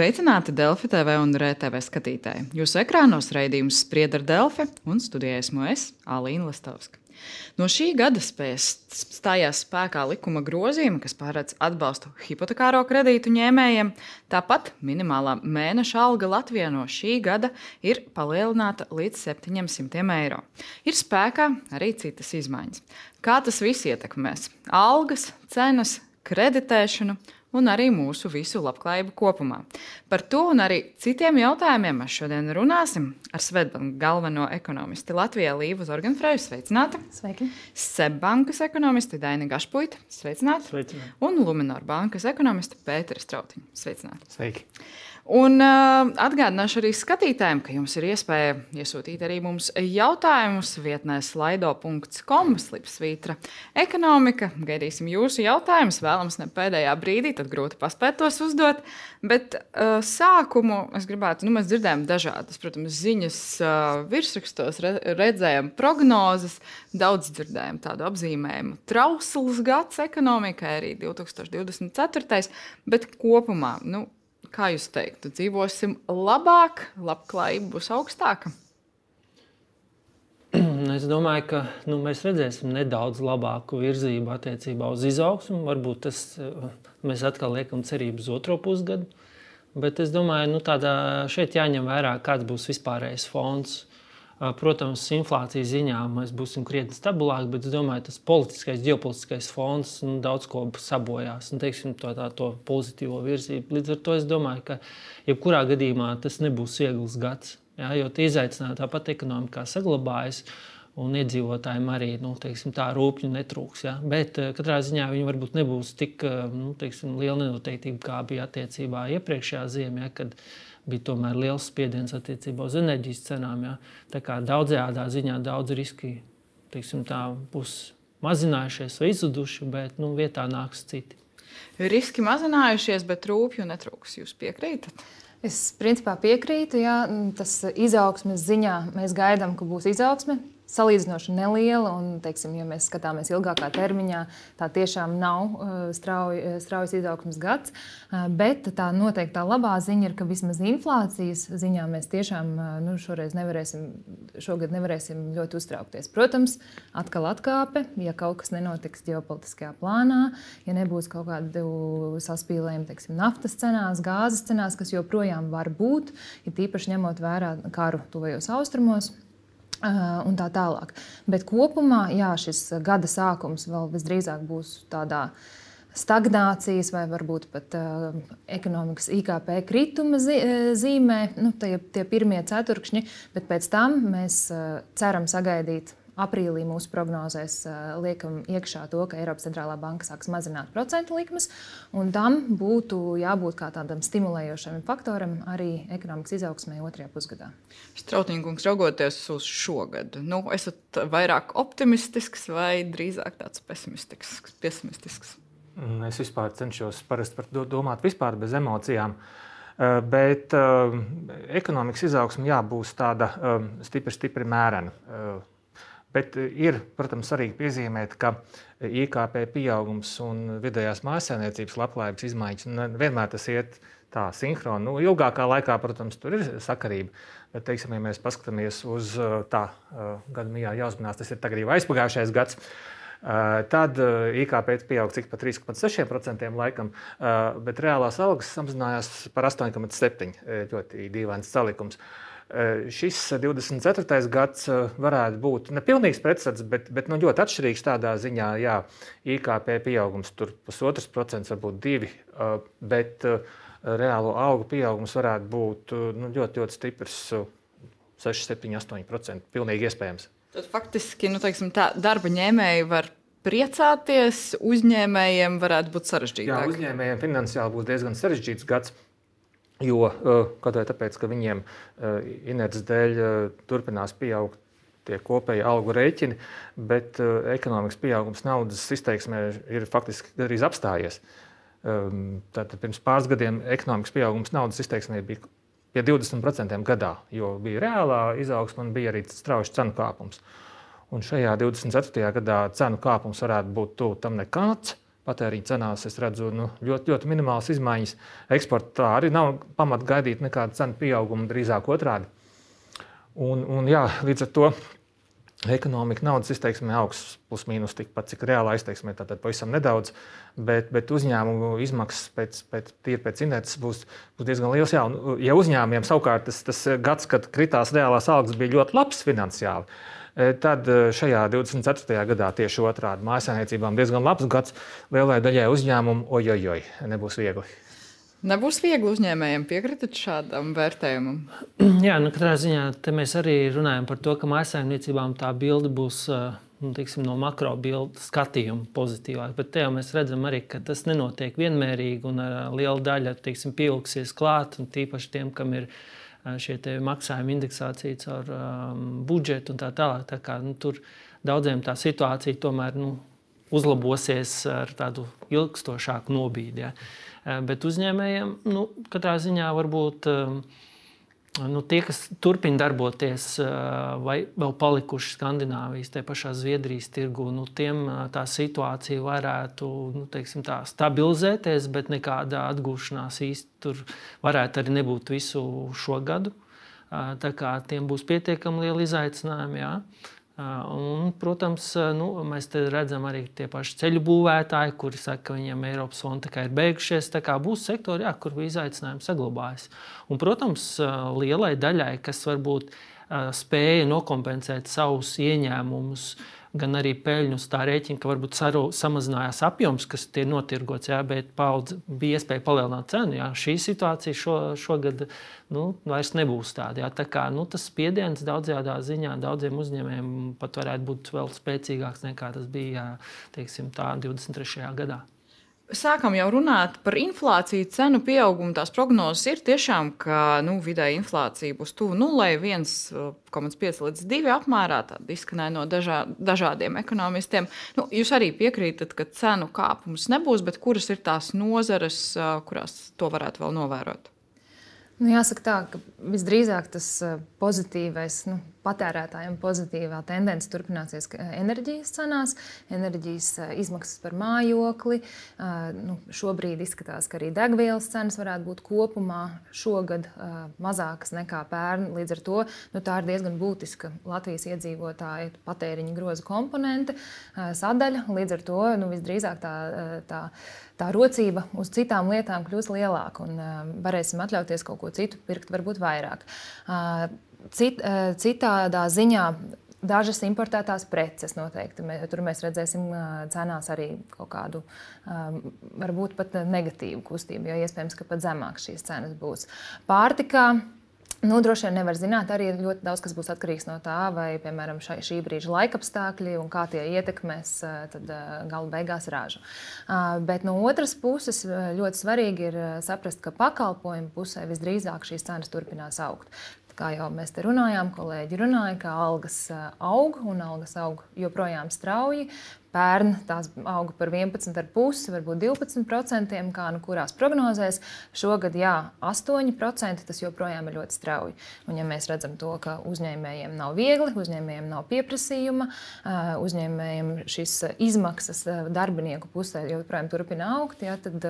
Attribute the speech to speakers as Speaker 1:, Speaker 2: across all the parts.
Speaker 1: Sveicināti Delfi TV un RTV skatītāji. Jūsu ekrānos raidījums Sprieda ar Delfi un studijā esmu es, Alīna Lastovska. No šī gada stājās spēkā likuma grozījumi, kas paredz atbalstu hipotekāro kredītu ņēmējiem. Tāpat minimālā mēneša alga Latvijā no šī gada ir palielināta līdz 700 eiro. Ir spēkā arī citas izmaiņas. Kā tas viss ietekmēs? Algas, cenas, kreditēšanu un arī mūsu visu labklājību kopumā. Par to un arī citiem jautājumiem mēs šodien runāsim ar Svetbanku galveno ekonomisti Latvijā Līvu Zorganfrēju. Sveicināti!
Speaker 2: Sveiki!
Speaker 1: Sebbankas ekonomisti Daina Gašpuita. Sveicināti!
Speaker 3: Sveicināti.
Speaker 1: Un Luminor bankas ekonomisti Pētera Strautiņa. Sveicināti!
Speaker 3: Sveiki!
Speaker 1: Un uh, atgādināšu arī skatītājiem, ka jums ir iespēja iesūtīt arī mums jautājumus vietnē slaido.com slipsvītra ekonomika. Gaidīsim jūsu jautājumus, vēlams ne pēdējā brīdī, tad grūti paspēt tos uzdot. Bet uh, sākumu es gribētu, nu mēs dzirdējām dažādas, protams, ziņas uh, virsrakstos, re, redzējām prognozes, daudz dzirdējām tādu apzīmējumu. Trausls gads ekonomikai arī 2024. bet kopumā. Nu, Kā jūs teiktu, dzīvosim labāk, labklājība būs augstāka?
Speaker 3: Es domāju, ka nu, mēs redzēsim nedaudz labāku virzību attiecībā uz izaugsmu. Varbūt tas, mēs atkal liekam cerību uz otro pusgadu. Bet es domāju, ka nu, šeit jāņem vērā, kāds būs vispārējais fons. Protams, inflācijas ziņā mēs būsim krietni stabilāki, bet es domāju, tas politiskais, ģeopolitiskais fons nu, daudz ko sabojās. Un, teiksim, to, tā, to pozitīvo virzību. Līdz ar to es domāju, ka jebkurā gadījumā tas nebūs viegls gads. Ja, jo tie izaicinājumi tāpat ekonomikā saglabājas. Un iedzīvotājiem arī nu, teiksim, tā rūpīgi netrūks. Ja? Bet katrā ziņā viņi varbūt nebūs tik nu, teiksim, liela nenoteiktība, kā bija attiecībā iepriekšējā ziemē, ja, kad uh, bija tomēr liels spiediens attiecībā uz enerģijas cenām. Ja? Tā kā daudzajā ziņā daudz riski teiksim, tā, būs mazinājušies vai izzuduši, bet nu, vietā nāks citi.
Speaker 1: Riski mazinājušies, bet rūpju netrūks. Jūs piekrītat?
Speaker 2: Es principā piekrītu, ja tas izaugsmes ziņā mēs gaidām, ka būs izaugsme salīdzinoši neliela. Un, teiksim, ja mēs skatāmies ilgākā termiņā, tā tiešām nav uh, strauji, uh, straujas izaugsmas gads. Uh, bet tā noteiktā labā ziņa ir, ka vismaz inflācijas ziņā mēs tiešām nu, šoreiz nevarēsim, šogad nevarēsim ļoti uztraukties. Protams, atkal atkāpe, ja kaut kas nenotiks ģeopolitiskajā plānā, ja nebūs kaut kādu saspīlējumu teiksim, naftas cenās, gāzes cenās, kas joprojām var būt, ir ja tīpaši ņemot vērā karu tuvajos austrumos. Un tā tālāk. Bet kopumā jā, šis gada sākums vēl visdrīzāk būs tādā stagnācijas vai varbūt pat uh, ekonomikas IKP krituma zīmē, nu, tie, tie pirmie ceturkšņi, bet pēc tam mēs uh, ceram sagaidīt Aprīlī mūsu prognozēs liekam iekšā to, ka Eiropas centrālā banka sāks mazināt procentu likmes, un tam būtu jābūt kā tādam stimulējošam faktoram arī ekonomikas izaugsmē otrajā pusgadā.
Speaker 1: Strautiņkungs, raugoties uz šo gadu, nu, esat vairāk optimistisks vai drīzāk tāds pesimistisks? pesimistisks?
Speaker 4: Mm, es vispār cenšos par to domāt vispār bez emocijām. Bet uh, ekonomikas izaugsme jā, būs tāda uh, stipri, stipri mērena. Uh, Bet eh, ir, protams, svarīgi piezīmēt, ka IKP pieaugums un vidējās mājasēmniecības labklājības izmaiņas vienmēr tas iet tā sinhroni. Nu, ilgākā laikā, protams, tur ir sakarība. Bet, teiksim, ja mēs paskatāmies uz eh, tā eh, gada mijā, jāuzmanās, tas ir tagad jau aizpagājušais gads. Tad IKP pieauga cik pa 3,6% laikam, bet reālās algas samazinājās par 8,7%. Ļoti dīvains salikums. Eh, šis 24. gads eh, varētu būt ne pilnīgs pretstats, bet, bet nu, ļoti atšķirīgs tādā ziņā, ka IKP pieaugums tur pusotrs procents, varbūt divi, eh, bet reālo augu pieaugums varētu būt nu, ļoti, ļoti stiprs - 6, 7, 8%. Pilnīgi iespējams.
Speaker 1: Tad faktiski nu, teiksim, tā, darba ņēmēji var priecāties, uzņēmējiem varētu būt sarežģītāk.
Speaker 4: Jā, uzņēmējiem finansiāli būs diezgan sarežģīts gads. Jo eh, vai tāpēc, ka viņiem eh, inerces dēļ eh, turpinās pieaugt tie kopēji algu rēķini, bet ekonomikas pieaugums naudas izteiksmē ir faktiski gandrīz apstājies. Ehm, tātad pirms pāris gadiem ekonomikas pieaugums naudas izteiksmē bija pie 20% gadā, jo bija reālā izaugsme un bija arī strauji cenu kāpums. Un šajā 24. gadā cenu kāpums varētu būt tuvu tam nekāds patēriņa cenās es redzu nu, ļoti, ļoti minimālas izmaiņas. Eksportā arī nav pamata gaidīt nekādu cenu pieaugumu, drīzāk otrādi. Un, un, jā, līdz ar to Ekonomika naudas izteiksmē augsts, plus mīnus tikpat, cik reālā izteiksmē, tātad pavisam nedaudz, bet, bet uzņēmumu izmaksas pēc, pēc, pēc inerces būs, būs diezgan liels. Jā, un, ja uzņēmumiem savukārt tas, tas gads, kad kritās reālās algas, bija ļoti labs finansiāli, tad e, šajā 24. gadā tieši otrādi mājasēmniecībām diezgan labs gads lielai daļai uzņēmumu, ojojoj, nebūs viegli.
Speaker 1: Nebūs viegli uzņēmējiem piekritīt šādam vērtējumam.
Speaker 3: Jā, nu, katrā ziņā mēs arī runājam par to, ka mājsaimniecībām tā bilde būs nu, teiksim, no makro bildes skatījuma pozitīvāk. Bet te jau mēs redzam, arī, ka tas nenotiek vienmērīgi un liela daļa teiksim, pieaugusies klāt. Tīpaši tiem, kam ir šie maksājuma indeksācija caur um, budžetu un tā tālāk. Tā kā, nu, tur daudziem tā situācija tomēr nu, uzlabosies ar tādu ilgstošāku nobīdi. Ja. Eh, bet uzņēmējiem nu, katrā ziņā varbūt eh, nu, tie, kas turpina darboties vai vēl palikuši Skandinavijas, te pašā Zviedrijas tirgu, nu, tiem tā situācija varētu nu, teiksim, tā, stabilizēties, bet nekāda atgūšanās īsti tur varētu arī nebūt visu šo gadu. Tā kā tiem būs pietiekami lieli izaicinājumi. Jā. Un, protams, nu, mēs redzam arī tie paši ceļu būvētāji, kuri saka, ka viņiem Eiropas fonda ir beigušies. Būs sektori, jā, kur izaicinājumi saglabājas. Un, protams, lielai daļai, kas varbūt spēja nokompensēt savus ieņēmumus, uh, gan arī peļņu uz tā rēķina, ka varbūt saru, samazinājās apjoms, kas ir notirgots, jā, bet paudz, bija iespēja palielināt cenu. Jā. Šī situācija šo, šogad nu, vairs nebūs tāda. Jā. Tā kā, nu, tas spiediens daudzajā ziņā daudziem uzņēmējiem pat varētu būt vēl spēcīgāks nekā tas bija teiksim, tā, 23. gadā.
Speaker 1: Sākam jau runāt par inflāciju, cenu pieaugumu. Tās prognozes ir tiešām, ka nu, vidēji inflācija būs tuvu nulē, 1,5 līdz 2 apmērā. Tāda izskanēja no dažā, dažādiem ekonomistiem. Nu, jūs arī piekrītat, ka cenu kāpums nebūs, bet kuras ir tās nozares, kurās to varētu vēl novērot?
Speaker 2: Nu, jāsaka tā, ka visdrīzāk tas pozitīvais. Nu, patērētājiem pozitīvā tendence turpināsies enerģijas cenās, enerģijas eh, izmaksas par mājokli. Eh, nu, šobrīd izskatās, ka arī degvielas cenas varētu būt kopumā šogad eh, mazākas nekā pērn. Līdz ar to nu, tā ir diezgan būtiska Latvijas iedzīvotāju patēriņa groza komponente, sadaļa. Līdz ar to nu, visdrīzāk tā. tā tā rocība uz citām lietām kļūs lielāka un uh, varēsim atļauties kaut ko citu pirkt, varbūt vairāk. Uh, Cit, eh, citādā ziņā dažas importētās preces noteikti. Mē, tur mēs redzēsim cenās arī kaut kādu, varbūt pat negatīvu kustību, jo iespējams, ka pat zemāk šīs cenas būs. Pārtikā. Nu, droši vien nevar zināt, arī ļoti daudz kas būs atkarīgs no tā, vai, piemēram, šai, šī brīža laikapstākļi un kā tie ietekmēs tad, gala beigās ražu. Bet no otras puses, ļoti svarīgi ir saprast, ka pakalpojumu pusē visdrīzāk šīs cenas turpinās augt kā jau mēs te runājām, kolēģi runāja, ka algas aug un algas aug joprojām strauji. Pērn tās auga par 11,5%, varbūt 12%, kā nu kurās prognozēs. Šogad, jā, 8%, tas joprojām ir ļoti strauji. Un, ja mēs redzam to, ka uzņēmējiem nav viegli, uzņēmējiem nav pieprasījuma, uzņēmējiem šīs izmaksas darbinieku pusē joprojām turpina augt, jā, tad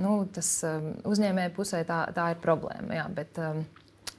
Speaker 2: nu, tas uzņēmēju pusē tā, tā ir problēma. Jā, bet,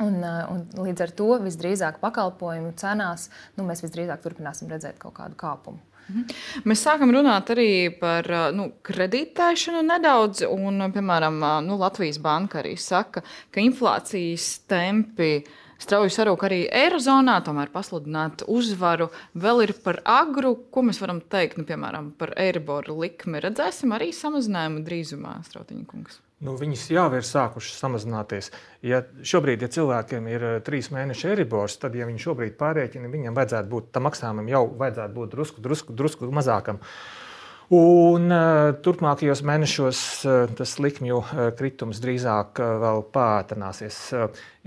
Speaker 2: Un, eh, un līdz ar to visdrīzāk pakalpojumu cenās nu, mēs visdrīzāk turpināsim redzēt kaut kādu kāpumu.
Speaker 1: Mhm. Mēs sākam runāt arī par eh, nu, kreditēšanu nedaudz. Un, piemēram, eh, nu, Latvijas banka arī saka, ka inflācijas tempi strauji sarūk arī Eirozonā, tomēr pasludināt uzvaru vēl ir par agru. Ko mēs varam teikt nu, piemēram, par Eiriboru likmi? Redzēsim arī samazinājumu drīzumā, Strautiņa kungs
Speaker 4: nu, viņas jau ir sākušas samazināties. Ja šobrīd, ja cilvēkiem ir eh, trīs mēneši eribors, tad, ja viņi šobrīd pārreķina, viņam vajadzētu būt tam maksājumam jau vajadzētu būt drusku, drusku, drusku mazākam. Uh, Un uh, turpmākajos mēnešos uh, tas likmju uh, kritums drīzāk vēl pātrināsies.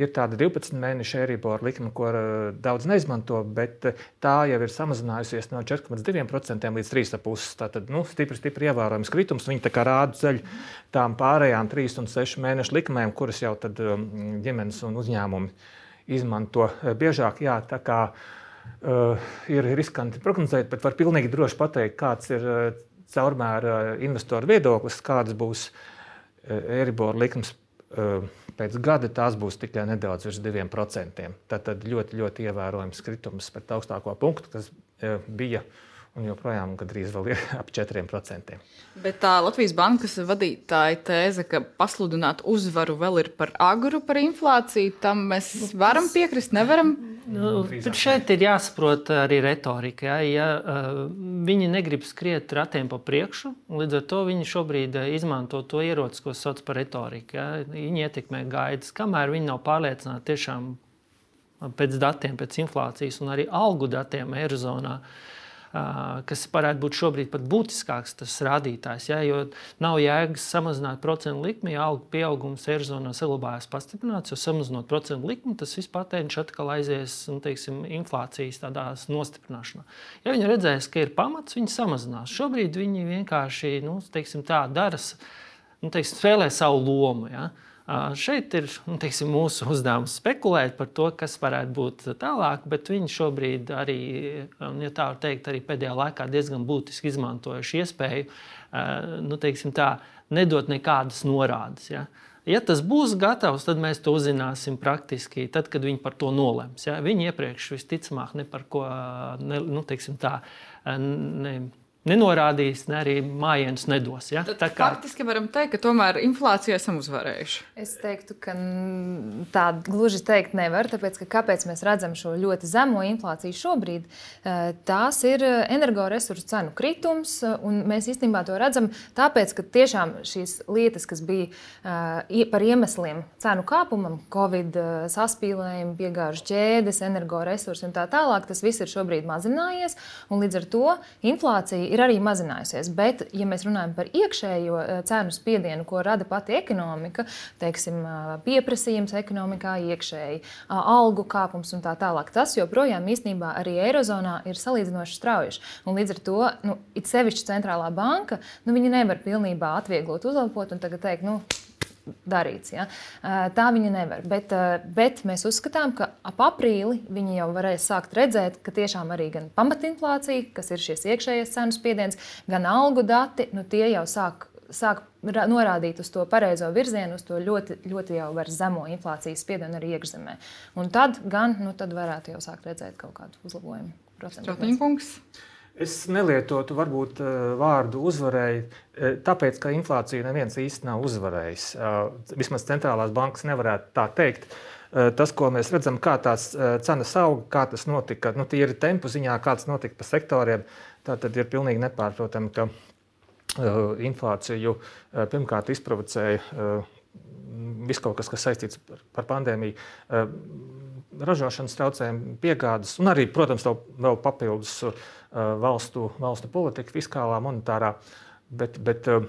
Speaker 4: Ir tāda 12 mēneša eribora likme, ko daudz neizmanto, bet tā jau ir samazinājusies no 4,2% līdz 3,5%. Tātad nu, stipri, stipri ievērojams kritums. Viņi rāda ceļu tām pārējām 3 un 6 mēnešu likmēm, kuras jau tad ģimenes un uzņēmumi izmanto biežāk. Jā, Uh, ir riskanti prognozēt, bet var pilnīgi droši pateikt, kāds ir uh, caurmēra investoru viedoklis, kādas būs Eiribor likmes pēc gada tās būs tikai nedaudz virs 2%. Tad ļoti, ļoti ievērojams kritums pret augstāko punktu, kas bija un joprojām gandrīz ir ap 4%.
Speaker 1: Bet tā Latvijas bankas vadītāja tēze, ka pasludināt uzvaru vēl ir par agru par inflāciju, tam mēs varam piekrist, nevaram.
Speaker 3: Nu, šeit ir jāsaprot arī retorika. Ja, ja uh, viņi negrib skriet ratiem pa priekšu, līdz ar to viņi šobrīd izmanto to ieroci, ko sauc par retoriku. Ja. Viņi ietekmē gaidas, kamēr viņi nav pārliecināti tiešām pēc datiem, pēc inflācijas un arī algu datiem Eirozonā. Uh, kas varētu būt šobrīd pat būtiskāks tas rādītājs. Ja, jo nav jēgas samazināt procentu likmi, ja algu pieaugums Eirozonā saglabājas pastiprināts, jo samazinot procentu likmi, tas viss patēriņš atkal aizies nu, teiksim, inflācijas nostiprināšanā. Ja viņi redzēs, ka ir pamats, viņi samazinās. Šobrīd viņi vienkārši nu, teiksim, tā dara, nu, teiksim, spēlē savu lomu. Ja. Šeit ir nu, teiksim, mūsu uzdevums spekulēt par to, kas varētu būt tālāk, bet viņi šobrīd arī, ja tā var teikt, arī pēdējā laikā diezgan būtiski izmantojuši iespēju nu, teiksim, tā, nedot nekādas norādes. Ja? Ja tas būs gatavs, tad mēs to uzzināsim praktiski, tad, kad viņi par to nolems. Ja? Viņi iepriekš visticamāk ne par ko ne, nu, tā, ne, nenorādījis, ne arī mājienas nedos. Ja?
Speaker 1: Tad, kā... Faktiski varam teikt, ka tomēr inflācija esam uzvarējuši.
Speaker 2: Es teiktu, ka tā gluži teikt nevar, tāpēc, ka kāpēc mēs redzam šo ļoti zemo inflāciju šobrīd, eh, tās ir energoresursu cenu kritums, un mēs īstenībā to redzam tāpēc, ka tiešām šīs lietas, kas bija eh, par iemesliem cenu kāpumam, Covid eh, saspīlējumi, piegāžu ķēdes, energoresursi un tā tālāk, tas viss ir šobrīd mazinājies, un līdz ar to inflācija ir arī mazinājusies. Bet, ja mēs runājam par iekšējo eh, cenu spiedienu, ko rada pati ekonomika, teiksim, eh, pieprasījums ekonomikā iekšēji, eh, algu kāpums un tā tālāk, tas joprojām īstenībā arī Eirozonā ir salīdzinoši strauji. Līdz ar to, nu, it sevišķi centrālā banka, nu, nevar pilnībā atvieglot, uzlabot un tagad teikt, nu, darīts. Ja? Tā viņi nevar. Bet, bet mēs uzskatām, ka ap aprīli viņi jau varēs sākt redzēt, ka tiešām arī gan pamatinflācija, kas ir šis iekšējais cenu spiediens, gan algu dati, nu, tie jau sāk. Sāk norādīt uz to pareizo virzienu, uz to ļoti, ļoti jau zemo inflācijas spiedienu arī iekšzemē. Un tad gan nu, tad varētu jau sākt redzēt kaut kādu uzlabojumu.
Speaker 1: Strātiņkungs.
Speaker 4: Es nelietotu varbūt eh, vārdu uzvarēji, eh, tāpēc, ka inflāciju neviens īsti nav uzvarējis. Eh, vismaz centrālās bankas nevarētu tā teikt. Tas, ko mēs redzam, kā tās cenas auga, kā tas notika, nu, tīri tempu ziņā, kā tas notika pa sektoriem, tā tad ir pilnīgi nepārprotami, ka inflāciju pirmkārt izprovocēja viss kaut kas, kas saistīts ar pandēmiju ražošanas traucējumi, piegādes, un arī, protams, vēl papildus uh, valstu, valstu politika, fiskālā, monetārā. Bet, bet uh,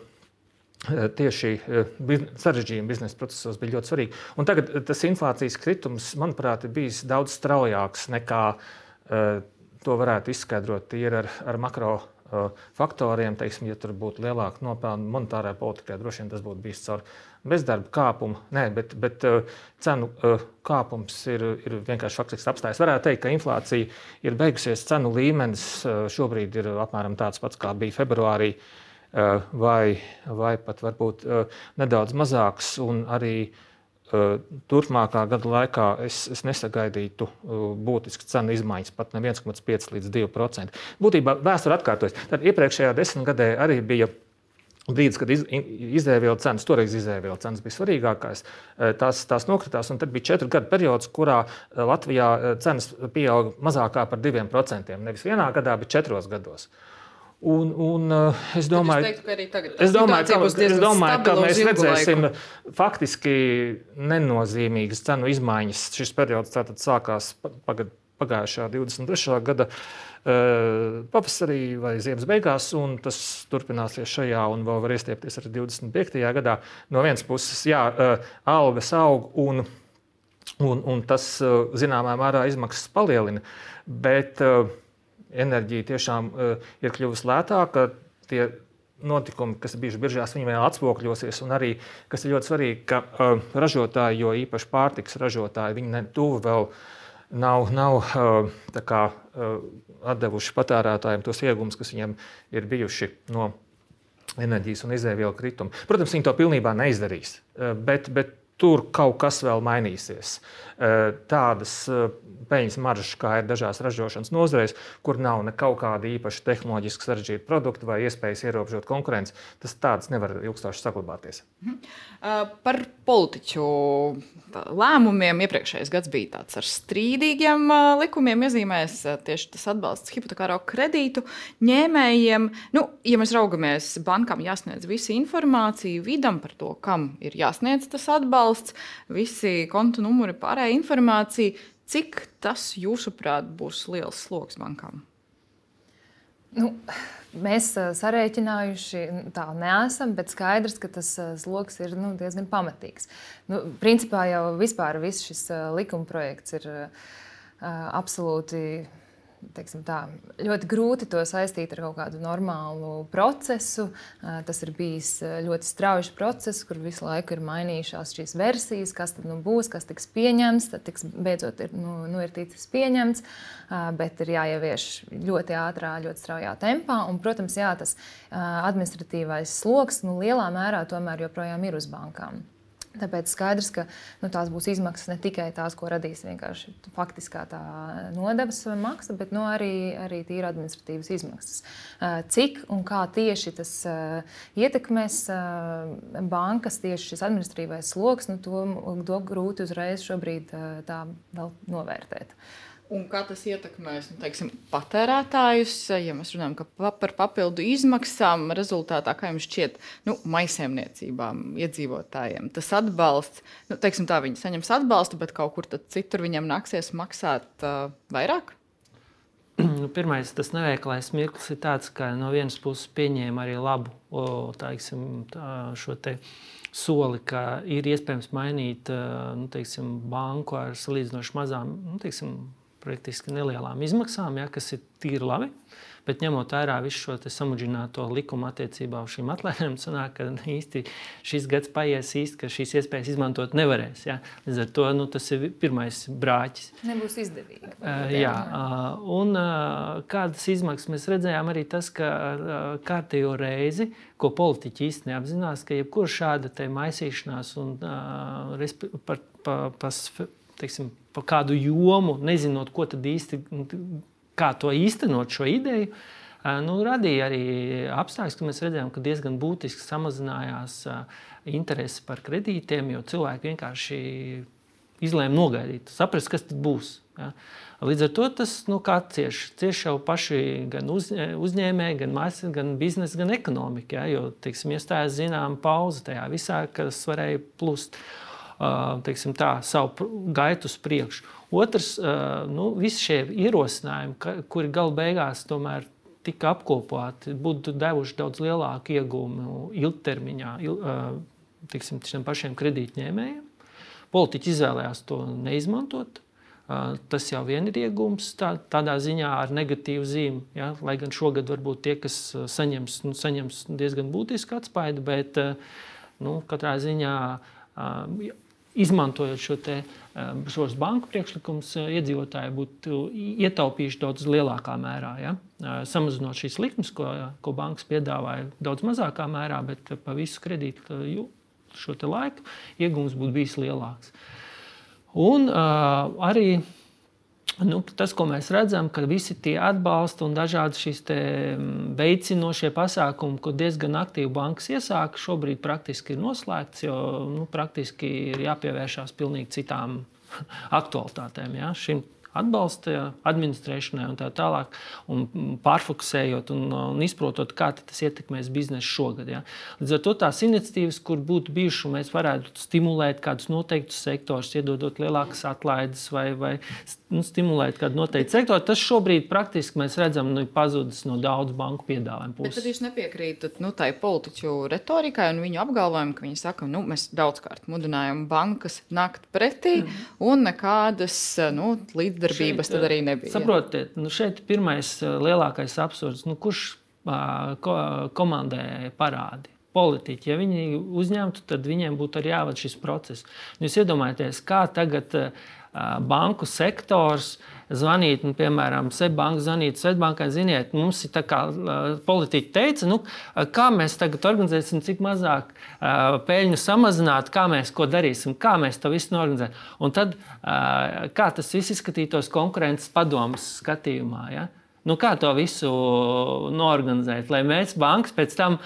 Speaker 4: tieši uh, sarežģījumi biznesa procesos bija ļoti svarīgi. Un tagad tas inflācijas kritums, manuprāt, ir bijis daudz straujāks nekā to varētu izskaidrot tīri ar, ar makro faktoriem. Teiksim, ja tur būtu lielāka nopelna monetārai politikai, droši vien tas būtu bijis caur bezdarba kāpumu. Nē, bet, bet cenu kāpums ir, ir vienkārši faktisks apstājas. Varētu teikt, ka inflācija ir beigusies. Cenu līmenis šobrīd ir apmēram tāds pats, kā bija februārī, vai, vai pat varbūt nedaudz mazāks. Arī turpmākā gada laikā es, es nesagaidītu būtisku cenu izmaiņas, pat ne 1,5 līdz 2%. Būtībā vēsture atkārtojas. Tad iepriekšējā desmitgadē arī bija brīdis, kad iz, izēvielu cenas, toreiz izēvielu cenas bija svarīgākās, tās, tās nokritās. Tad bija četru gadu periods, kurā Latvijā cenas pieauga mazākā par 2%. Nevis vienā gadā, bet četros gados. Un, un, es domāju,
Speaker 1: teiktu, ka, tagad,
Speaker 4: es domāju, ka, es domāju ka mēs redzēsim laiku. faktiski nenozīmīgas cenu izmaiņas. Šis periods sākās pagad, pagājušā 23. gada pavasarī vai ziemas beigās, un tas turpināsies šajā, un vēl var iestiepties arī 25. gadā. No vienas puses, jā, algas aug, un, un, un tas zināmā mērā izmaksas palielina. Bet, uh, enerģija tiešām uh, ir kļuvusi lētāka. Tie notikumi, kas ir bijuši biržās, viņi vēl atspūkļosies. Un arī, kas ir ļoti svarīgi, ka uh, ražotāji, jo īpaši pārtiks ražotāji, viņi tuvu vēl nav, nav uh, kā, uh, atdevuši patērētājiem tos iegūmus, kas viņiem ir bijuši no enerģijas un izēvielu kritumu. Protams, viņi to pilnībā neizdarīs, bet, bet tur kaut kas vēl mainīsies. Tādas peļņas maržas, kā ir dažās ražošanas nozarēs, kur nav nekāda kāda īpaša tehnoloģiski sarežģīta produkta vai iespējas ierobežot konkurenci, tas tāds nevar ilgstoši saglabāties. Mhm.
Speaker 1: Par politiķu lēmumiem iepriekšējais gads bija tāds ar strīdīgiem likumiem, iezīmēs tieši tas atbalsts hipotekāro kredītu ņēmējiem. Nu, ja mēs raugamies, bankām jāsniedz visa informācija vidam par to, kam ir jāsniedz tas atbalsts, visi kontu numuri, pārējā informācija. Cik tas, jūsuprāt, būs liels sloks bankām?
Speaker 2: Nu, mēs sarēķinājuši tā neesam, bet skaidrs, ka tas sloks ir nu, diezgan pamatīgs. Nu, principā jau vispār viss šis likuma projekts ir uh, absolūti tā, ļoti grūti to saistīt ar kaut kādu normālu procesu. Tas ir bijis ļoti strauji process, kur visu laiku ir mainījušās šīs versijas, kas tad nu būs, kas tiks pieņemts. Tad tiks, beidzot ir, nu, nu ir ticis pieņemts, bet ir jāievieš ļoti ātrā, ļoti straujā tempā. Un, protams, jā, tas administratīvais sloks nu, lielā mērā tomēr joprojām ir uz bankām. Tāpēc skaidrs, ka nu, tās būs izmaksas ne tikai tās, ko radīs vienkārši faktiskā tā nodevas maksa, bet nu, arī, arī tīra administratīvas izmaksas. Cik un kā tieši tas ietekmēs bankas, tieši šis administratīvais sloks, nu, to, to grūti uzreiz šobrīd tā vēl novērtēt. Uh,
Speaker 1: Un kā tas ietekmēs nu, teiksim, patērētājus, ja mēs runājam par papildu izmaksām, rezultātā, kā jums šķiet, nu, maisiņniecībām, iedzīvotājiem tas atbalsts, nu, teiksim, tā viņi saņems atbalstu, bet kaut kur citur viņiem nāksies maksāt uh, vairāk?
Speaker 3: Nu, pirmais, tas neveiklais mirklis ir tāds, ka no vienas puses pieņēma arī labu o, tāiksim, tā, šo te soli, ka ir iespējams mainīt nu, teiksim, banku ar salīdzinoši mazām nu, teiksim, praktiski nelielām izmaksām, ja, kas ir tīri labi. Bet ņemot vērā visu šo samudžināto likumu attiecībā uz šīm atlaidēm, sanāk, ka īsti šis gads paies īsti, ka šīs iespējas izmantot nevarēs. Ja. Līdz ar to nu, tas ir pirmais brāķis.
Speaker 2: Nebūs izdevīgi.
Speaker 3: Uh, jā, uh, un uh, kādas izmaksas mēs redzējām arī tas, ka uh, kārtējo reizi, ko politiķi īsti neapzinās, ka jebkura šāda maisīšanās un uh, par, par, par teiksim, par kādu jomu, nezinot, ko tad īsti, kā to īstenot šo ideju. Nu, radīja arī apstākļus, ka mēs redzējām, ka diezgan būtiski samazinājās interese par kredītiem, jo cilvēki vienkārši izlēma nogaidīt, saprast, kas tas būs. Ja. Līdz ar to tas nu, cieš, cieš jau paši gan uz, uzņēmēji, gan mākslinieki, gan biznesa, gan ekonomika. Ja, jo teiksim, iestājās zināma pauze tajā visā, kas varēja plūst. Uh, teiksim, tā, savu gaitu uz priekšu. Otrs, nu, visi šie ierosinājumi, kuri galu beigās tomēr tika apkopoti, būtu devuši daudz lielāku iegūmu ilgtermiņā šiem pašiem kredītņēmējiem. Politiķi izvēlējās to neizmantot. Tas jau ir iegūms tā, tādā ziņā ar negatīvu zīmi. Ja? Lai gan šogad varbūt tie, kas saņems, nu, saņems diezgan būtisku atspaidu, bet nu, katrā ziņā izmantojot šo te, šos banku priekšlikumus, uh, iedzīvotāji būtu ietaupījuši daudz lielākā mērā. Ja? Uh, samazinot šīs likmes, ko, ko bankas piedāvāja daudz mazākā mērā, bet pa visu kredītu šo laiku iegūms būtu bijis lielāks. Un uh, arī Nu, tas, ko mēs redzam, ka visi tie atbalsta un dažādi šīs mm, veicinošie pasākumi, ko diezgan aktīvi bankas iesāka, šobrīd praktiski ir noslēgts, jo nu, praktiski ir jāpievēršās pilnīgi citām aktualitātēm. Ja? Šim atbalsta administrēšanai un tā tālāk, un pārfokusējot un, un izprotot, kā tas ietekmēs biznesu šogad. Ja. Līdz ar to tās iniciatīvas, kur būtu bijušas, mēs varētu stimulēt kādus noteiktus sektorus, iedodot lielākas atlaides vai, vai nu, stimulēt kādu noteiktu sektoru. Tas šobrīd praktiski mēs redzam, nu, pazudis no daudz banku piedāvājumu puses.
Speaker 1: Tad jūs nepiekrītat nu, tai politiķu retorikai un viņu apgalvojumu, ka viņi saka, nu, mēs daudzkārt mudinājām bankas nākt pretī mm. un nekādas nu, līdzdalības sadarbības šeit, tad arī nebija.
Speaker 3: Saprotiet, nu šeit pirmais lielākais absurds, nu kurš uh, ko, komandē parādi. Politiķi, ja viņi uzņemtu, tad viņiem būtu arī jāvada šis process. Jūs iedomājieties, kā tagad banku sektors uh, zvanīt, nu, piemēram, Seibankai, zvanīt Svetbankai, ziniet, mums ir tā kā politiķi teica, nu, kā mēs tagad organizēsim, cik mazāk uh, peļņu samazināt, kā mēs ko darīsim, kā mēs to visu norganizēsim. Un tad, uh, kā tas viss izskatītos konkurences padomus skatījumā. Ja? Nu, kā to visu norganizēt, lai mēs bankas pēc tam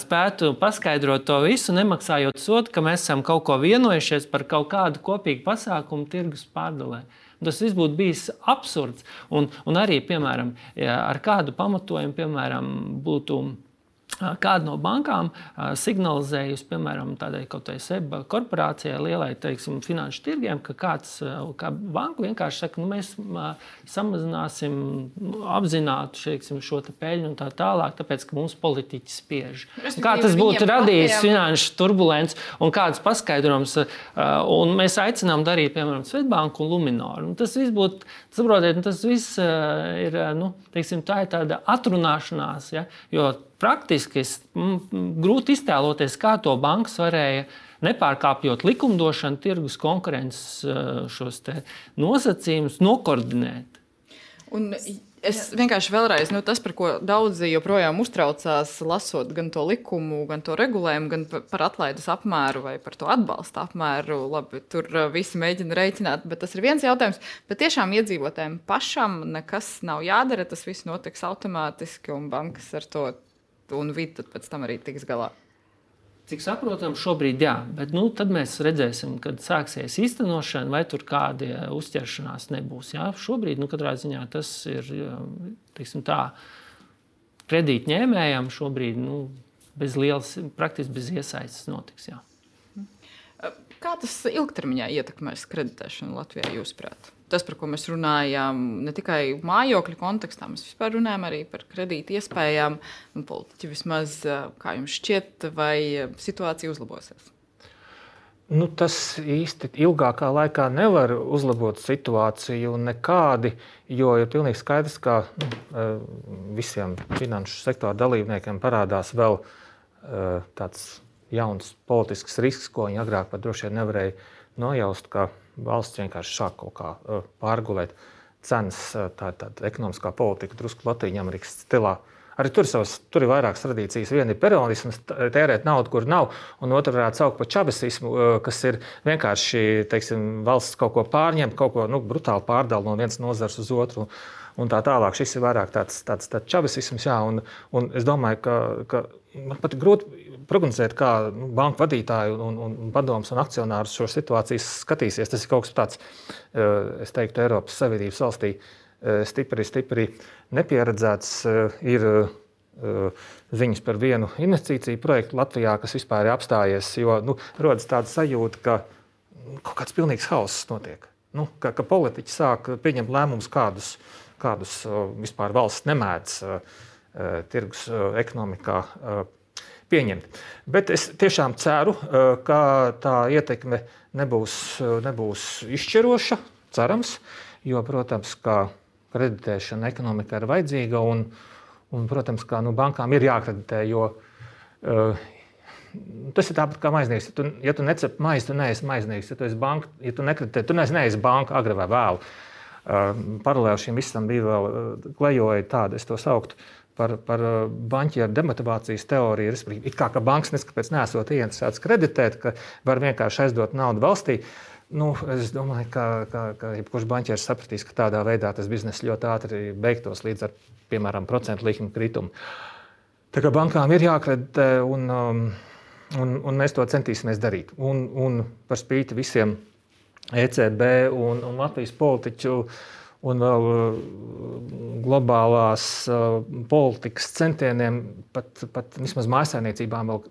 Speaker 3: spētu paskaidrot to visu, nemaksājot sodu, ka mēs esam kaut ko vienojušies par kaut kādu kopīgu pasākumu tirgus pārdalē. Tas viss būtu bijis absurds. Un, un arī, piemēram, ja ar kādu pamatojumu, piemēram, būtu Kāda no bankām signalizējusi, piemēram, tādai kaut kādai SEBA korporācijai, lielai teiksim, finanšu tirgiem, ka kāds kā banka vienkārši saka, nu, mēs samazināsim nu, apzināti teiksim, šo te peļņu un tā tālāk, tāpēc, ka mums politiķi spiež. Kā tas būtu radījis finanšu turbulences un kādas paskaidrojums, un mēs aicinām darīt, piemēram, Svetbanku un Luminoru. Un tas viss būtu, saprotiet, tas viss ir, nu, teiksim, tā ir tāda atrunāšanās, ja, jo praktiski es, m, grūti iztēloties, kā to bankas varēja nepārkāpjot likumdošanu, tirgus konkurences eh, nosacījumus, nokoordinēt.
Speaker 1: Un es vienkārši vēlreiz, nu, tas, par ko daudzi joprojām uztraucās, lasot gan to likumu, gan to regulējumu, gan par atlaides apmēru vai par to atbalsta apmēru. Labi, tur eh, visi mēģina rēķināt, bet tas ir viens jautājums. Bet tiešām iedzīvotājiem pašam nekas nav jādara, tas viss notiks automātiski un bankas ar to un vidi pēc tam arī tiks galā.
Speaker 3: Cik saprotam, šobrīd jā, bet nu, tad mēs redzēsim, kad sāksies īstenošana, vai tur kāda uzķeršanās nebūs. Jā. Šobrīd, nu, katrā ziņā tas ir tā, kredītņēmējam šobrīd nu, bez lielas, praktiski bez iesaistes notiks. Jā.
Speaker 1: Kā tas ilgtermiņā ietekmēs kreditēšanu Latvijā, jūsuprāt? tas, par ko mēs runājām, ne tikai mājokļu kontekstā, mēs vispār runājam arī par kredītu iespējām. Politiķi vismaz, kā jums šķiet, vai situācija uzlabosies?
Speaker 4: Nu, tas īsti ilgākā laikā nevar uzlabot situāciju nekādi, jo ir pilnīgi skaidrs, ka nu, visiem finanšu sektora dalībniekiem parādās vēl tāds jauns politisks risks, ko viņi agrāk pat droši vien nevarēja nojaust valsts vienkārši sāk kaut kā uh, pārgulēt cenas, uh, tā tāda ekonomiskā politika, drusku Latvijas Amerikas stilā. Arī tur, savas, tur ir vairākas tradīcijas. Viena ir peronisms, tērēt naudu, kur nav, un otra varētu saukt par čabasismu, uh, kas ir vienkārši teiksim, valsts kaut ko pārņemt, kaut ko nu, brutāli pārdala no vienas nozares uz otru. Un tā tālāk. Šis ir vairāk tāds, tāds, tāds čabasisms, jā, un, un es domāju, ka, ka man pat grūti prognozēt, kā nu, banku vadītāji un, un, un padomus un akcionārus šo situāciju skatīsies. Tas ir kaut kas tāds, eh, es teiktu, Eiropas Savienības valstī eh, stipri, stipri nepieredzēts. Eh, ir ziņas par vienu investīciju projektu Latvijā, kas vispār ir apstājies, jo nu, rodas tāda sajūta, ka nu, kaut kāds pilnīgs hauss notiek. Nu, ka, ka politiķi sāk pieņemt lēmumus, kādus, kādus vispār valsts nemēdz tirgus ekonomikā pieņemt. Bet es tiešām ceru, ka tā ietekme nebūs, nebūs izšķiroša, cerams, jo, protams, ka kreditēšana ekonomikā ir vajadzīga un, un protams, ka nu, bankām ir jākreditē, jo uh, tas ir tāpat kā maiznieks. Ja tu, ja tu necep maizi, tu neesi maiznieks. Ja tu, banka, ja tu nekreditē, tu neesi banka agri vai vēlu. Uh, paralēli šim visam bija vēl uh, klejoja tāda, es to sauktu, par, par uh, banķieru demotivācijas teoriju. Respektīvi, kā ka bankas neskapēc nesot ieinteresētas kreditēt, ka var vienkārši aizdot naudu valstī. Nu, es domāju, ka, ka, ka jebkurš banķieris sapratīs, ka tādā veidā tas bizness ļoti ātri beigtos līdz ar, piemēram, procentu likuma kritumu. Tā kā bankām ir jākreditē, un, um, un, un mēs to centīsimies darīt. Un, un par spīti visiem ECB un, un Latvijas politiķu un vēl uh, globālās uh, politikas centieniem, pat, pat vismaz mājsainiecībām vēl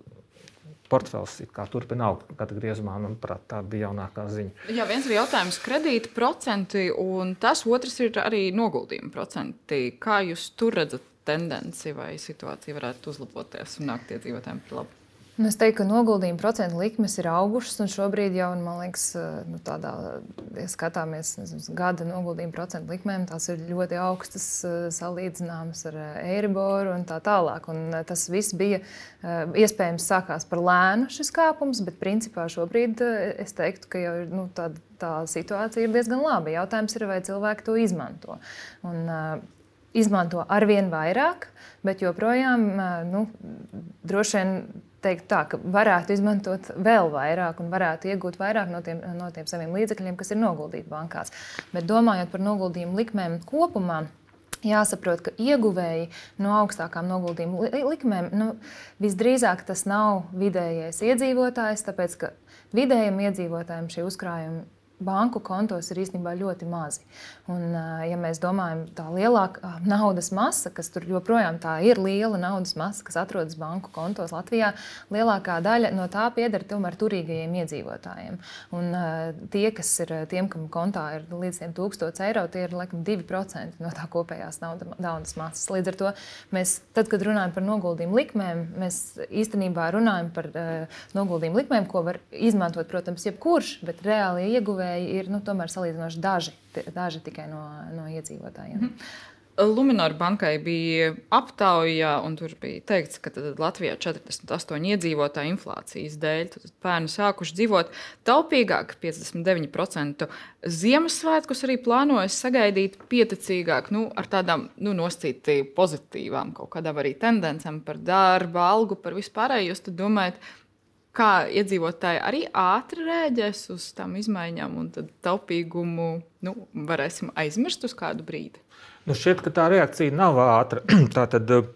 Speaker 4: portfels turpina augt. Katra griezumā, manuprāt, tā bija jaunākā ziņa.
Speaker 1: Jā, viens ir jautājums kredīta procenti, un tas otrs ir arī noguldījuma procenti. Kā jūs tur redzat tendenci vai situācija varētu uzlaboties un nākt iedzīvotājiem par labu?
Speaker 2: Nu, es teiktu, ka noguldījuma procentu likmes ir augušas, un šobrīd jau, man liekas, nu, tādā, ja skatāmies nezinu, gada noguldījuma procentu likmēm, tās ir ļoti augstas, salīdzināmas ar Eiriboru un tā tālāk. Un tas viss bija iespējams sākās par lēnu šis kāpums, bet principā šobrīd es teiktu, ka jau nu, tā, tā situācija ir diezgan laba. Jautājums ir, vai cilvēki to izmanto. Un, izmanto arvien vairāk, bet joprojām nu, droši vien teikt tā, ka varētu izmantot vēl vairāk un varētu iegūt vairāk no tiem, no tiem saviem līdzekļiem, kas ir noguldīti bankās. Bet domājot par noguldījumu likmēm kopumā. Jāsaprot, ka ieguvēji no augstākām noguldījuma likmēm nu, visdrīzāk tas nav vidējais iedzīvotājs, tāpēc ka vidējiem iedzīvotājiem šie uzkrājumi banku kontos ir īstenībā ļoti mazi. Un, ja mēs domājam, tā lielākā naudas masa, kas tur joprojām ir liela naudas masa, kas atrodas banku kontos Latvijā, lielākā daļa no tā pieder tomēr turīgajiem iedzīvotājiem. Un, tie, kas ir tiem, kam kontā ir līdz 1000 eiro, tie ir laikam 2% no tā kopējās naudas masas. Līdz ar to mēs, tad, kad runājam par noguldījumu likmēm, mēs īstenībā runājam par uh, noguldījumu likmēm, ko var izmantot, protams, jebkurš, bet reāli ieguvēji devēji ir nu, tomēr salīdzinoši daži, daži tikai no, no iedzīvotājiem. Mm -hmm.
Speaker 1: Lunčija bankai bija aptauja, un tur bija teikts, ka Latvijā 48 iedzīvotāji inflācijas dēļ bērni sākuši dzīvot taupīgāk, 59% Ziemassvētkus arī plānojas sagaidīt pieticīgāk, nu, ar tādām nu, nosacīti pozitīvām kaut kādām arī tendencēm par darba, algu, par vispārējo. Jūs domājat, kā iedzīvotāji arī ātri rēģēs uz tām izmaiņām, un tad taupīgumu nu, varēsim aizmirst uz kādu brīdi.
Speaker 4: Nu šķiet, ka tā reakcija nav ātra. Tātad, eh,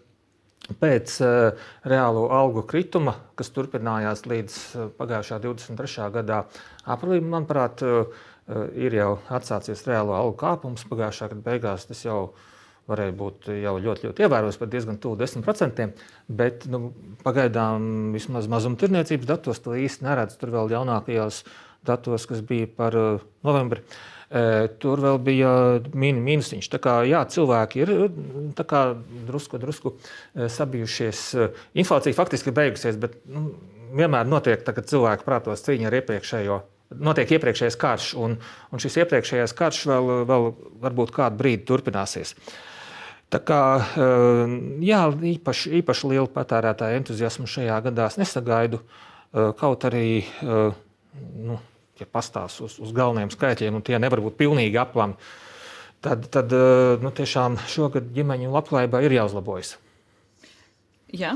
Speaker 4: pēc uh, reālo algu krituma, kas turpinājās līdz uh, pagājušā 23. gadā aprīlim, manuprāt, uh, ir jau atsācies reālo algu kāpums. Pagājušā gada beigās tas jau ir varēja būt jau ļoti, ļoti ievērojams, pat diezgan tuvu 10%. Bet nu, pagaidām vismaz mazumtirniecības datos to īsti neredz. Tur vēl jaunākajos datos, kas bija par uh, novembri. E, tur vēl bija mini mīnusiņš. Tā kā jā, cilvēki ir kā, drusku, drusku e, sabijušies. Inflācija faktiski ir beigusies, bet nu, vienmēr notiek, tā, kad cilvēki prātos cīņa ar iepriekšējo notiek iepriekšējais karš, un, un šis iepriekšējais karš vēl, vēl varbūt kādu brīdi turpināsies. Tā kā eh, jā, īpaši, īpaši lielu patērētāju entuziasmu šajā gadā es nesagaidu. Eh, kaut arī, eh, nu, ja pastāv uz, uz galvenajiem skaitļiem, un tie nevar būt pilnīgi aplami, tad, tad nu, tiešām šogad ģimeņu labklājībai ir jāuzlabojas.
Speaker 2: Jā.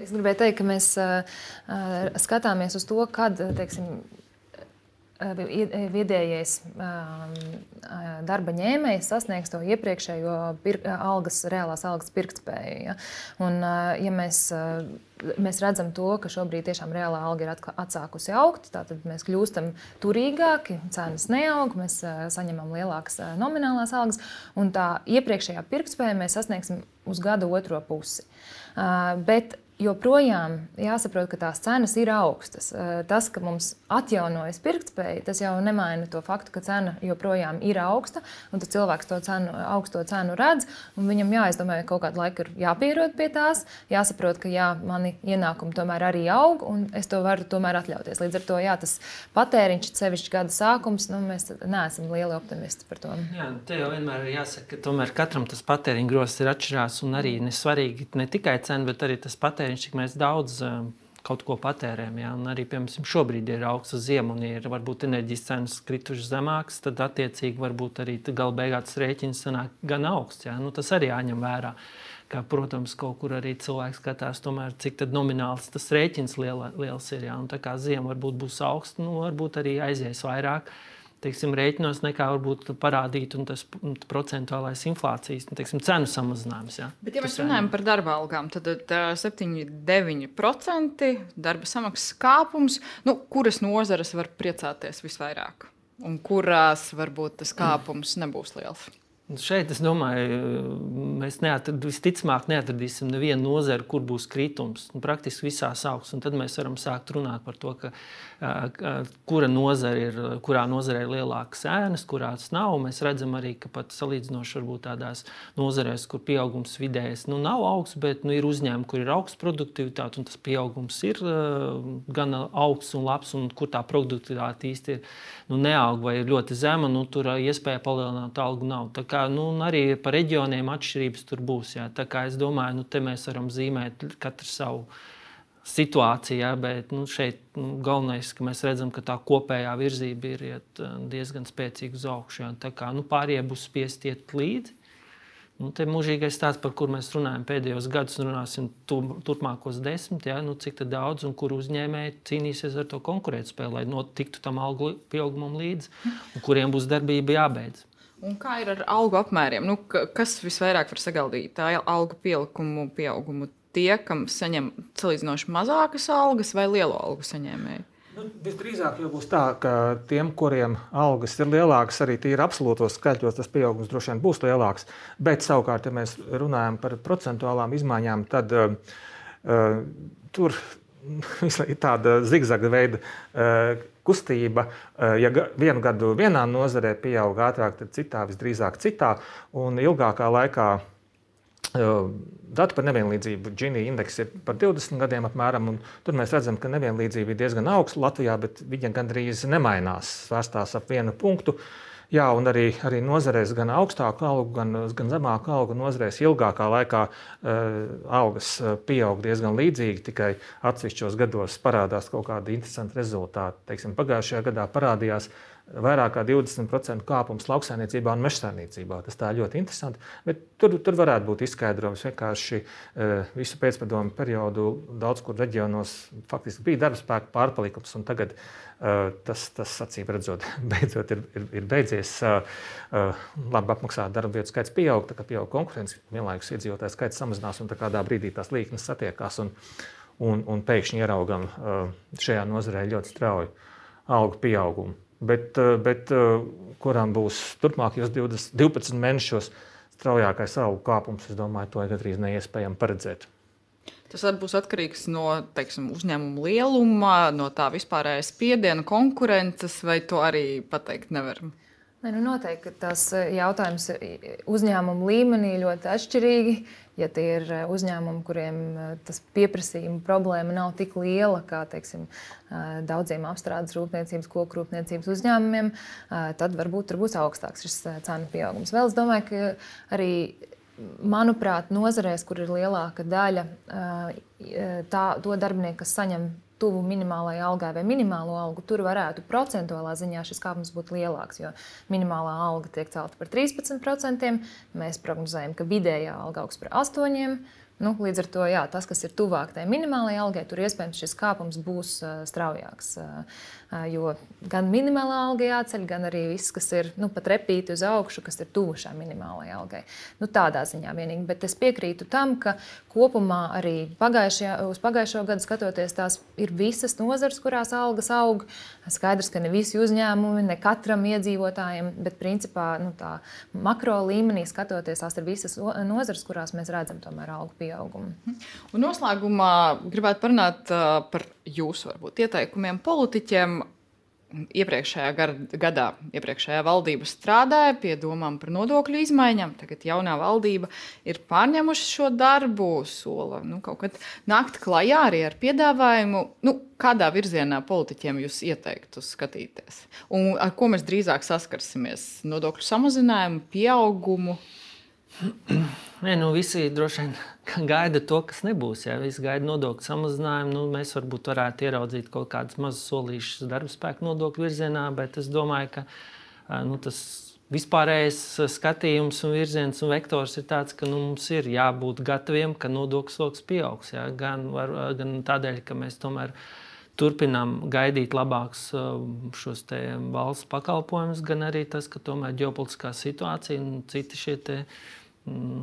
Speaker 2: Es gribēju teikt, ka mēs skatāmies uz to, kad teiksim, vidējais darba ņēmējs sasniegs to iepriekšējo algas, reālās algas pirktspēju. Ja? Un, ja mēs, mēs redzam to, ka šobrīd tiešām reālā alga ir atsākusi augt, tad mēs kļūstam turīgāki, cenas neaug, mēs saņemam lielākas nominālās algas, un tā iepriekšējā pirktspēja mēs sasniegsim uz gada otro pusi. Bet joprojām jāsaprot, ka tās cenas ir augstas. Eh, tas, ka mums atjaunojas pirktspēja, tas jau nemaina to faktu, ka cena joprojām ir augsta, un tas cilvēks to cenu, augsto cenu redz. Viņam jāizdomā, ka kaut kādu laiku ir jāpierod pie tās, jāsaprot, ka jā, mani ienākumi tomēr arī aug, un es to varu tomēr atļauties. Līdz ar to jā, tas patēriņš, sevišķi gada sākums, nu, mēs neesam lieli optimisti par to.
Speaker 3: Jā, te jau vienmēr ir jāsaka, ka tomēr katram tas patēriņa grozs ir atšķirīgs, un arī nesvarīgi ne tikai cena, bet arī tas patēriņš patēriņš, cik mēs daudz um, kaut ko patērējam. Ja? Un arī, piemēram, šobrīd ir augsta ziema un ir varbūt enerģijas cenas kritušas zemākas, tad attiecīgi varbūt arī gala beigās rēķins sanāk gan augsts. Ja? Nu, tas arī jāņem vērā. Ka, protams, kaut kur arī cilvēks skatās, tomēr, cik nomināls tas rēķins liela, liels ir. Ja? Un tā kā ziema varbūt būs augsta, nu, varbūt arī aizies vairāk. Uh, teiksim, rēķinos, nekā varbūt parādīt tas procentuālais inflācijas nu, teiksim, cenu samazinājums. Ja?
Speaker 1: Bet, ja mēs runājam par darba algām, tad 7,9% darba samaksas kāpums, nu, kuras nozares var priecāties visvairāk un kurās varbūt tas kāpums nebūs liels?
Speaker 3: Šeit es domāju, mēs neatrad, visticamāk neatradīsim nevienu nozari, kur būs kritums. Nu, praktiski visās augstās. Tad mēs varam sākt runāt par to, ka, kura nozare ir, kurā nozarē ir lielākas ēnas, kurās nav. Mēs redzam arī, ka pat salīdzinoši tādās nozarēs, kur pieaugums vidējais nu, nav augsts, bet nu, ir uzņēmumi, kur ir augsts produktivitāte, un tas pieaugums ir gan augsts un labs, un kur tā produktivitāte īsti ir nu, neaug vai ir ļoti zema, nu, tur iespēja palielināt algu nav kā, nu, arī par reģioniem atšķirības tur būs. Jā. Tā kā es domāju, nu, te mēs varam zīmēt katru savu situāciju, jā, bet nu, šeit nu, galvenais, ka mēs redzam, ka tā kopējā virzība ir iet diezgan spēcīgi uz augšu. Jā. Tā kā nu, pārējie būs spiest iet līdzi. Nu, te mūžīgais stāsts, par kur mēs runājam pēdējos gados, un runāsim tu, turpmākos desmit, ja, nu, cik daudz un kur uzņēmēji cīnīsies ar to konkurētspēju, lai notiktu tam algu pieaugumam līdzi, un kuriem būs darbība jābeidz.
Speaker 1: Un kā ir ar algu apmēriem? Nu, kas visvairāk var sagaidīt? Tā algu pielikumu pieaugumu tie, kam saņem salīdzinoši mazākas algas vai lielu algu saņēmēji?
Speaker 4: Nu, visdrīzāk jau būs tā, ka tiem, kuriem algas ir lielākas, arī tīri absolūtos skaitļos, tas pieaugums droši vien būs lielāks. Bet savukārt, ja mēs runājam par procentuālām izmaiņām, tad uh, tur ir tāda zigzaga veida uh, kustība. Ja vienu gadu vienā nozarē pieaug ātrāk, tad citā visdrīzāk citā. Un ilgākā laikā dati par nevienlīdzību Gini indeks ir par 20 gadiem apmēram. Tur mēs redzam, ka nevienlīdzība ir diezgan augsta Latvijā, bet viņa gandrīz nemainās, svērstās ap vienu punktu. Jā, un arī, arī nozarēs gan augstāku algu, gan, gan zemāku algu nozarēs ilgākā laikā uh, algas pieaug diezgan līdzīgi, tikai atsevišķos gados parādās kaut kādi interesanti rezultāti. Teiksim, pagājušajā gadā parādījās vairāk kā 20% kāpums lauksaimniecībā un mežsaimniecībā. Tas tā ļoti interesanti. Bet tur, tur varētu būt izskaidrojums. Vienkārši uh, visu pēcpadomu periodu daudz kur reģionos faktiski bija darba spēka pārpalikums, un tagad uh, tas, tas acīm redzot, beidzot ir, ir, ir beidzies. Uh, labi apmaksāta darba vietu skaits pieaug, tā kā pieaug konkurence, vienlaikus iedzīvotāju skaits samazinās, un kādā brīdī tās līknes satiekās. Un, un, un pēkšņi ieraugam uh, šajā nozarē ļoti strauju algu pieaugumu bet, eh, bet eh, kurām būs turpmākajos 20, 12 mēnešos straujākais algu kāpums, es domāju, to ir gandrīz neiespējami paredzēt.
Speaker 1: Tas būs atkarīgs no teiksim, uzņēmuma lieluma, no tā vispārējais spiediena, konkurences, vai to arī pateikt nevaram.
Speaker 2: Ne, nu noteikti tas eh, jautājums uzņēmuma līmenī ļoti atšķirīgi. Ja tie ir eh, uzņēmumi, kuriem eh, tas pieprasījuma problēma nav tik liela kā teiksim, daudziem apstrādes rūpniecības, koku rūpniecības uzņēmumiem, tad varbūt tur būs augstāks šis cenu pieaugums. Vēl es domāju, ka arī manuprāt, nozarēs, kur ir lielāka daļa tā, to darbinieku, kas saņem tuvu minimālajai algai vai minimālo algu, tur varētu procentuālā ziņā šis kāpums būt lielāks. Jo minimālā alga tiek celta par 13%, mēs prognozējam, ka vidējā alga augs par 8%. Nu, līdz ar to jā, tas, kas ir tuvāk tai minimālajai algai, tur iespējams šis kāpums būs uh, straujāks. Uh, Jo gan minimālā alga jāceļ, gan arī viss, kas ir nu, pat repīti uz augšu, kas ir tuvu šai minimālajai algai. Nu, tādā ziņā vienīgi. Bet es piekrītu tam, ka kopumā arī uz pagājušo gadu skatoties, tās ir visas nozares, kurās algas aug. Skaidrs, ka ne visi uzņēmumi, ne katram iedzīvotājam, bet principā nu, makro līmenī skatoties, tās ir visas nozares, kurās mēs redzam tomēr algu pieaugumu.
Speaker 1: Un noslēgumā gribētu parunāt uh, par jūsu varbūt, ieteikumiem politiķiem. Iepriekšējā gadā iepriekšējā valdība strādāja pie domām par nodokļu izmaiņām. Tagad jaunā valdība ir pārņēmuši šo darbu, sola nu, kaut kad nākt klajā arī ar piedāvājumu, nu, kādā virzienā politiķiem jūs ieteiktu skatīties. Un ar ko mēs drīzāk saskarsimies? Nodokļu samazinājumu, pieaugumu,
Speaker 3: Nē, nu visi droši vien gaida to, kas nebūs. Ja visi gaida nodokļu samazinājumu, nu, mēs varbūt varētu ieraudzīt kaut kādas mazas solīšas darba spēku nodokļu virzienā, bet es domāju, ka nu, tas vispārējais skatījums un virziens un vektors ir tāds, ka nu, mums ir jābūt gataviem, ka nodokļu sloks pieaugs. Ja? Gan, var, gan tādēļ, ka mēs tomēr turpinām gaidīt labākus šos valsts pakalpojumus, gan arī tas, ka tomēr ģeopolitiskā situācija un citi šie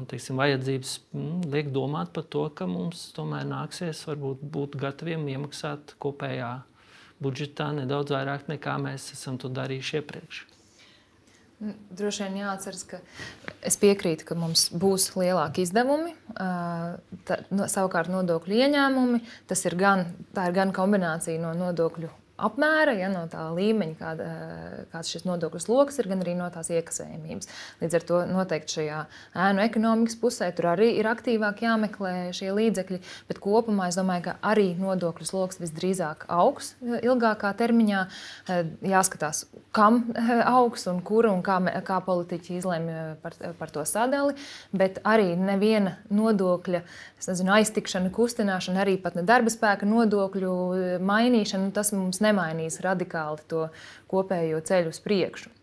Speaker 3: teiksim, vajadzības mm, liek domāt par to, ka mums tomēr nāksies varbūt, būt gataviem iemaksāt kopējā budžetā nedaudz vairāk nekā mēs esam to darījuši iepriekš.
Speaker 2: Droši vien jāatcerās, ka es piekrītu, ka mums būs lielāki izdevumi, tā, no, savukārt nodokļu ieņēmumi. Tas ir gan, ir gan kombinācija no nodokļu apmēra, ja, no tā līmeņa, kāda, kāds šis nodokļu sloks ir, gan arī no tās iekasējumības. Līdz ar to noteikti šajā ēnu ekonomikas pusē tur arī ir aktīvāk jāmeklē šie līdzekļi, bet kopumā es domāju, ka arī nodokļu sloks visdrīzāk augs ilgākā termiņā. Jāskatās, kam augs un kura un kā, kā politiķi izlemj par, par to sadali, bet arī neviena nodokļa nezinu, aiztikšana, kustināšana, arī pat ne darba spēka nodokļu mainīšana, tas mums nemainīs radikāli to kopējo ceļu uz priekšu.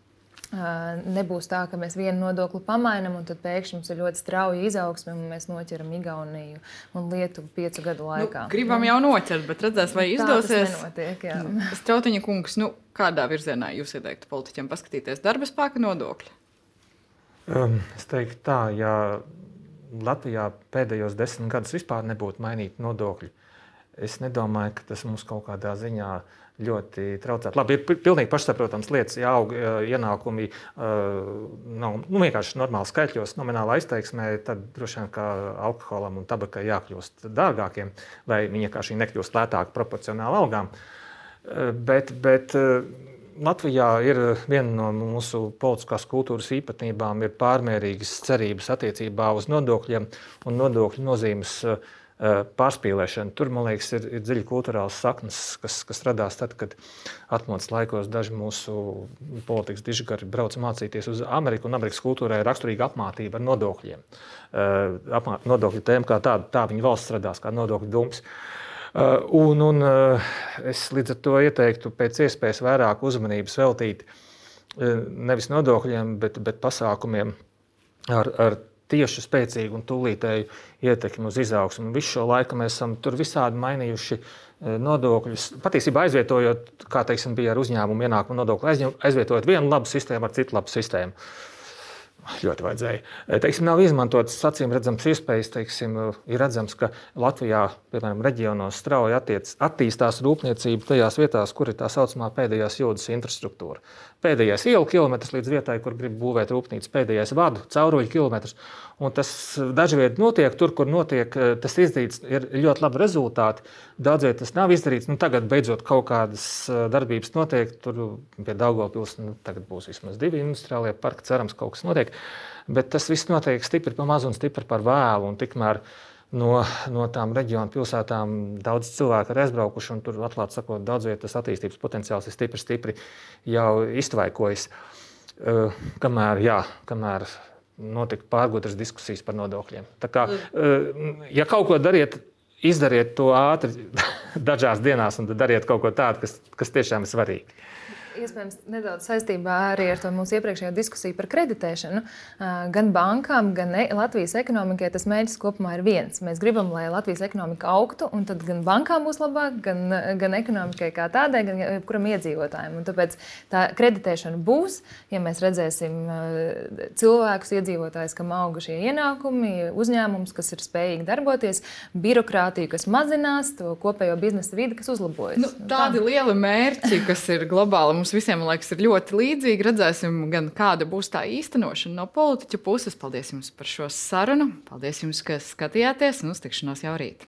Speaker 2: Nebūs tā, ka mēs vienu nodokli pamainām, un tad pēkšņi mums ir ļoti strauja izaugsme, un mēs noķeram Igauniju un Lietuvu piecu gadu nu, laikā.
Speaker 1: Nu, gribam jau noķert, bet redzēs, vai izdosies.
Speaker 2: Nenotiek,
Speaker 1: nu, Strautiņa kungs, nu, kādā virzienā jūs ieteiktu politiķiem paskatīties darba spēka nodokļi?
Speaker 4: Um, es teiktu tā, ja Latvijā pēdējos desmit gadus vispār nebūtu mainīti nodokļi, es nedomāju, ka tas mums kaut kādā ziņā uh, ļoti traucētu. Labi, ir pilnīgi pašsaprotams lietas, ja aug ienākumi nav nu, vienkārši normāli skaitļos, nomināli aizteiksmē, tad droši vien kā alkoholam un tabakai jākļūst dārgākiem, vai viņi vienkārši nekļūst lētāki proporcionāli algām. Bet, bet Latvijā ir viena no mūsu politiskās kultūras īpatnībām, ir pārmērīgas cerības attiecībā uz nodokļiem un nodokļu nozīmes uh, pārspīlēšana. Tur, man liekas, ir, ir dziļi kultūrāls saknes, kas, kas radās tad, kad atmodas laikos daži mūsu politikas dižgari brauca mācīties uz Ameriku, un Amerikas kultūrai ir raksturīga apmācība ar nodokļiem. Eh, apmā, nodokļu tēma kā tāda, tā viņa valsts radās kā nodokļu dums. Eh, un, un es līdz ar to ieteiktu pēc iespējas vairāk uzmanības veltīt nevis nodokļiem, bet, bet pasākumiem ar, ar tieši spēcīgu un tūlītēju ietekmi uz izaugsmu. Visu šo laiku mēs esam tur visādi mainījuši e, nodokļus. Patiesībā aizvietojot, kā teiksim, bija ar uzņēmumu ienākumu nodokli, aizvietojot vienu labu sistēmu ar citu labu sistēmu ļoti vajadzēja. E, teiksim, nav izmantotas acīm redzamas iespējas. Teiksim, ir redzams, ka Latvijā, piemēram, reģionos strauji attiec, attīstās rūpniecība tajās vietās, kur ir tā saucamā pēdējās jūdas infrastruktūra. Pēdējais ielu kilometrs līdz vietai, kur grib būvēt rūpnīcu, pēdējais vadu cauruļu kilometrs. Un tas dažviet notiek tur, kur notiek e, tas izdarīts, ir ļoti labi rezultāti. Daudzviet tas nav izdarīts. Nu, tagad beidzot kaut kādas e, darbības notiek. Tur pie Daugopils nu, tagad būs vismaz divi industriālie parki. Cerams, kaut kas notiek. Bet tas viss notiek stipri pa mazu un stipri par vēlu. Tikmēr no, no tām reģionu pilsētām daudz cilvēku ir aizbraukuši, un tur, atklāti sakot, daudz vietas attīstības potenciāls ir stipri, stipri jau iztvaikojas. Uh, kamēr, jā, kamēr notika pārgudras diskusijas par nodokļiem. Tā kā, uh, ja kaut ko dariet, izdariet to ātri, dažās dienās, un dariet kaut ko tādu, kas, kas tiešām ir svarīgi.
Speaker 2: Iespējams, nedaudz saistībā arī ar to mūsu iepriekšējo diskusiju par kreditēšanu. Gan bankām, gan e, Latvijas ekonomikai tas mērķis kopumā ir viens. Mēs gribam, lai Latvijas ekonomika augtu, un tad gan bankām būs labāk, gan, gan ekonomikai kā tādai, gan kuram iedzīvotājiem. Un tāpēc tā kreditēšana būs, ja mēs redzēsim cilvēkus, iedzīvotājus, kam auga šie ienākumi, uzņēmums, kas ir spējīgi darboties, birokrātiju, kas mazinās, to kopējo biznesa vidi, kas uzlabojas.
Speaker 1: Nu, tādi tā. lieli mērķi, kas ir globāli mums visiem liekas, ir ļoti līdzīgi. Redzēsim, gan kāda būs tā īstenošana no politiķa puses. Paldies jums par šo sarunu. Paldies jums, ka skatījāties un uz tikšanos jau rīt.